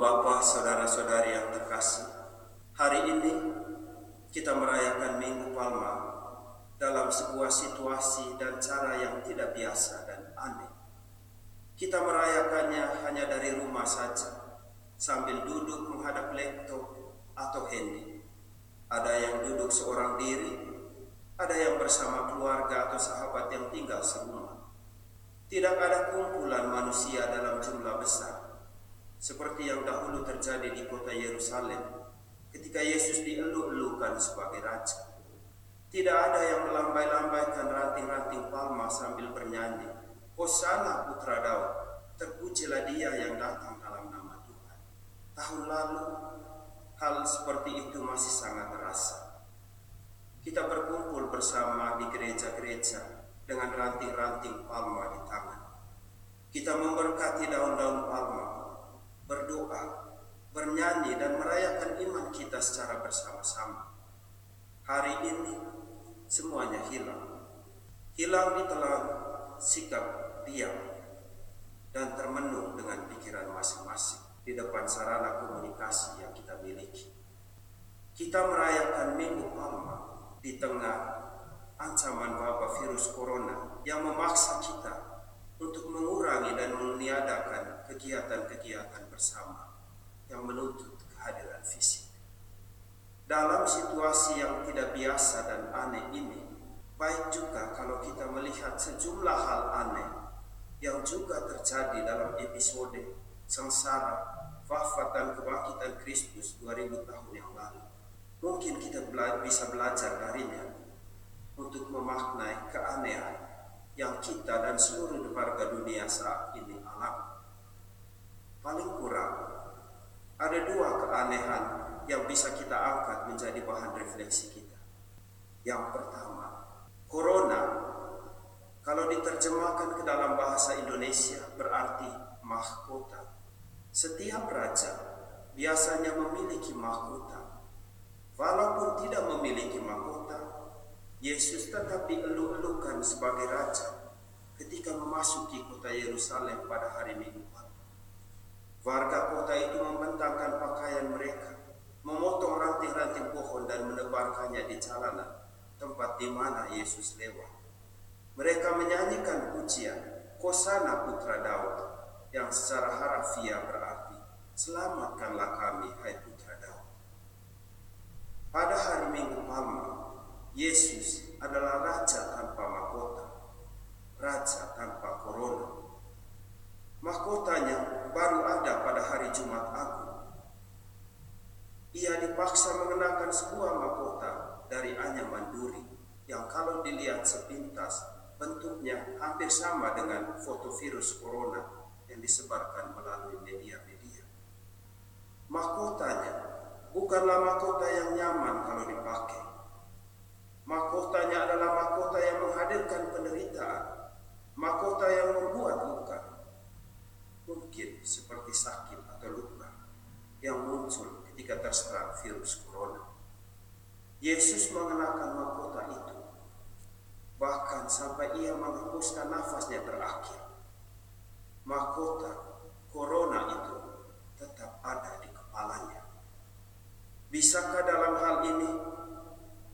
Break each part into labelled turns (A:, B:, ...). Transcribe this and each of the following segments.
A: Bapa, saudara-saudari yang terkasih, hari ini kita merayakan Minggu Palma dalam sebuah situasi dan cara yang tidak biasa dan aneh. Kita merayakannya hanya dari rumah saja, sambil duduk menghadap laptop atau handy. Ada yang duduk seorang diri, ada yang bersama keluarga atau sahabat yang tinggal serumah. Tidak ada kumpulan manusia dalam jumlah besar seperti yang dahulu terjadi di kota Yerusalem ketika Yesus dieluk-elukan sebagai raja. Tidak ada yang melambai-lambaikan ranting-ranting palma sambil bernyanyi, Hosana putra Daud, terpujilah dia yang datang dalam nama Tuhan. Tahun lalu, hal seperti itu masih sangat terasa. Kita berkumpul bersama di gereja-gereja dengan ranting-ranting palma di tangan. Kita memberkati daun-daun palma berdoa, bernyanyi dan merayakan iman kita secara bersama-sama. Hari ini semuanya hilang. Hilang di telan sikap diam dan termenung dengan pikiran masing-masing di depan sarana komunikasi yang kita miliki. Kita merayakan Minggu Palma di tengah ancaman wabah virus corona yang memaksa kita untuk mengurangi dan meniadakan kegiatan-kegiatan bersama yang menuntut kehadiran fisik. Dalam situasi yang tidak biasa dan aneh ini, baik juga kalau kita melihat sejumlah hal aneh yang juga terjadi dalam episode sengsara wafat dan kebangkitan Kristus 2000 tahun yang lalu. Mungkin kita bisa belajar darinya untuk memaknai keanehan yang kita dan seluruh warga dunia saat ini alami. Paling kurang, ada dua keanehan yang bisa kita angkat menjadi bahan refleksi kita. Yang pertama, Corona kalau diterjemahkan ke dalam bahasa Indonesia berarti mahkota. Setiap raja biasanya memiliki mahkota. Walaupun tidak memiliki mahkota, Yesus tetap dieluk-elukan sebagai raja ketika memasuki kota Yerusalem pada hari Minggu. Warga kota itu mereka, memotong ranting-ranting pohon dan menebarkannya di jalanan tempat di mana Yesus lewat. Mereka menyanyikan pujian Kosana Putra Daud yang secara harafiah berarti Selamatkanlah kami hai Putra Daud. Pada hari Minggu Palma, Yesus adalah raja tanpa mahkota, raja tanpa corona. Mahkotanya baru ada pada hari Jumat Agung. Ia dipaksa mengenakan sebuah mahkota dari anyaman duri yang kalau dilihat sepintas bentuknya hampir sama dengan foto virus corona yang disebarkan melalui media-media. Mahkotanya bukanlah mahkota yang nyaman kalau dipakai Mahkotanya adalah mahkota yang menghadirkan penderitaan, mahkota yang membuat luka. Mungkin seperti sakit atau luka yang muncul ketika terserang virus corona. Yesus mengenakan mahkota itu, bahkan sampai ia menghembuskan nafasnya terakhir. Mahkota corona itu tetap ada di kepalanya. Bisakah dalam hal ini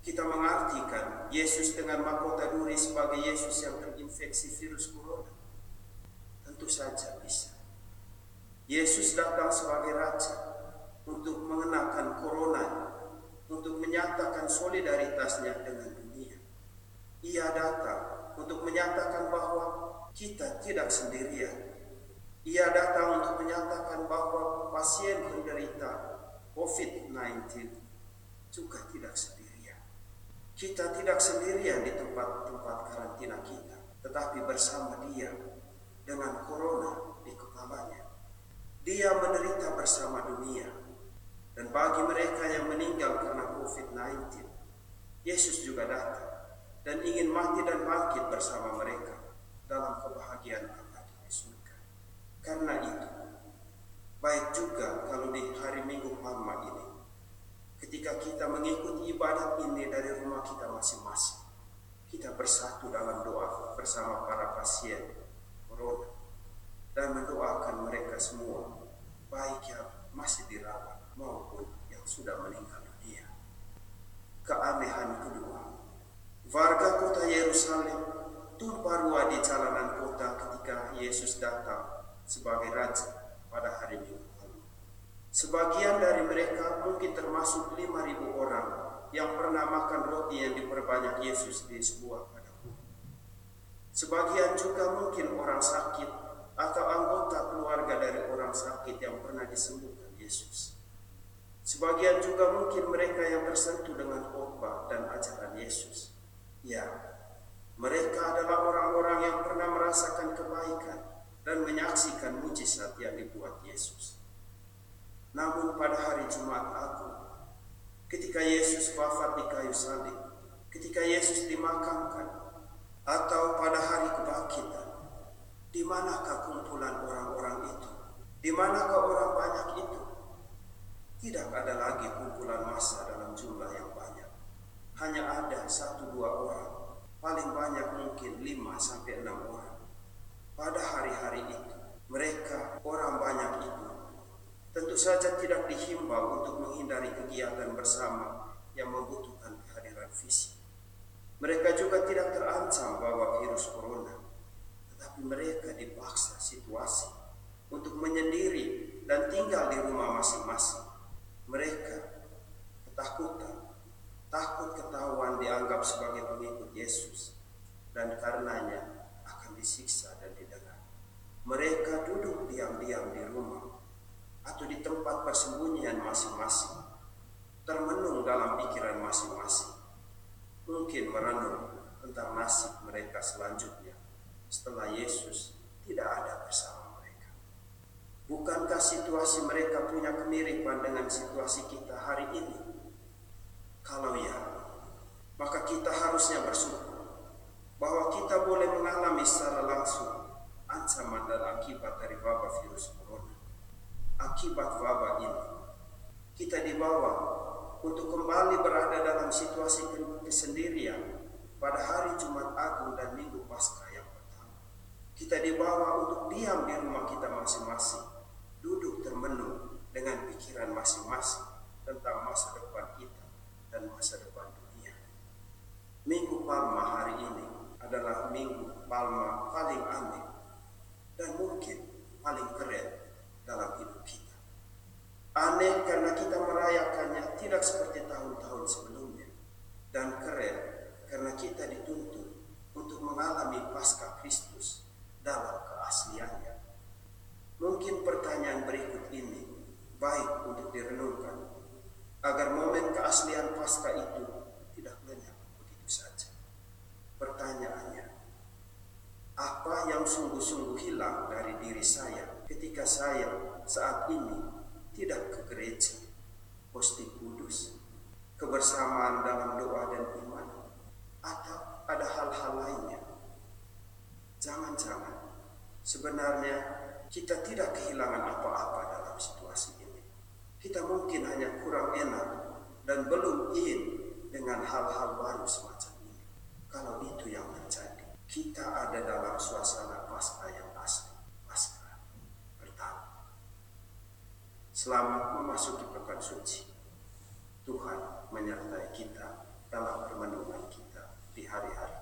A: kita mengartikan Yesus dengan mahkota duri sebagai Yesus yang terinfeksi virus corona? Tentu saja bisa. Yesus datang sebagai Raja untuk mengenakan corona, untuk menyatakan solidaritasnya dengan dunia. Ia datang untuk menyatakan bahwa kita tidak sendirian. Ia datang untuk menyatakan bahwa pasien penderita COVID-19 juga tidak sendirian. Kita tidak sendirian di tempat-tempat karantina kita, tetapi bersama dia dengan corona di kepalanya. Dia menderita bersama dunia. Dan bagi mereka yang meninggal karena COVID-19, Yesus juga datang dan ingin mati dan bangkit bersama mereka dalam kebahagiaan abadi di surga. Karena itu, baik juga kalau di hari Minggu Palma ini Ketika kita mengikuti ibadat ini dari rumah kita masing-masing, kita bersatu dalam doa bersama para pasien corona dan mendoakan mereka semua, baik yang sudah meninggal dunia. Keanehan kedua, warga kota Yerusalem tumpah ruah di jalanan kota ketika Yesus datang sebagai raja pada hari Minggu lalu. Sebagian dari mereka mungkin termasuk 5.000 orang yang pernah makan roti yang diperbanyak Yesus di sebuah padang. Sebagian juga mungkin orang sakit atau anggota keluarga dari orang sakit yang pernah disembuhkan Yesus. Sebagian juga mungkin mereka yang tersentuh dengan khotbah dan ajaran Yesus. Ya, mereka adalah orang-orang yang pernah merasakan kebaikan dan menyaksikan mujizat yang dibuat Yesus. Namun pada hari Jumat Agung, ketika Yesus wafat di kayu salib, ketika Yesus dimakamkan, atau pada hari kebangkitan, di manakah kumpulan orang-orang itu? Di manakah orang banyak itu? Tidak ada lagi kumpulan massa dalam jumlah yang banyak. Hanya ada satu dua orang, paling banyak mungkin lima sampai enam orang. Pada hari-hari itu, mereka orang banyak itu tentu saja tidak dihimbau untuk menghindari kegiatan bersama yang membutuhkan kehadiran fisik. Mereka juga tidak terancam bahwa virus corona tetapi mereka dipaksa situasi untuk menyendiri dan tinggal di rumah masing-masing. Mereka ketakutan, takut ketahuan dianggap sebagai pengikut Yesus, dan karenanya akan disiksa dan didengar. Mereka diam-diam di rumah atau di tempat persembunyian masing-masing, termenung dalam pikiran masing-masing, mungkin merenung tentang nasib mereka selanjutnya setelah Yesus tidak ada bersama mereka. Bukankah situasi mereka punya kemiripan dengan situasi kita hari ini? Kalau ya, maka kita harusnya bersyukur bahwa kita boleh mengalami secara langsung ancaman dan akibat dari wabah virus corona. Akibat wabah ini, kita dibawa untuk kembali berada dalam situasi kesendirian pada hari Jumat Agung dan Minggu Paskah kita dibawa untuk diam di rumah kita masing-masing, duduk termenung dengan pikiran masing-masing tentang masa depan kita dan masa depan dunia. Minggu Palma hari ini adalah minggu Palma paling aneh dan mungkin paling keren dalam hidup kita. Aneh karena kita merayakannya tidak seperti tahun-tahun sebelumnya dan keren karena kita dituntut untuk mengalami pasca Kristus dalam keasliannya. Mungkin pertanyaan berikut ini baik untuk direnungkan agar momen keaslian pasca itu tidak lenyap begitu saja. Pertanyaannya, apa yang sungguh-sungguh hilang dari diri saya saat ini tidak ke gereja, posting kudus, kebersamaan dalam doa dan iman, atau ada hal-hal lainnya Jangan-jangan sebenarnya kita tidak kehilangan apa-apa dalam situasi ini. Kita mungkin hanya kurang enak dan belum in dengan hal-hal baru semacam ini. Kalau itu yang terjadi, kita ada dalam suasana pasca yang asli, pasca pertama. Selamat memasuki pekan suci. Tuhan menyertai kita dalam permenungan kita di hari-hari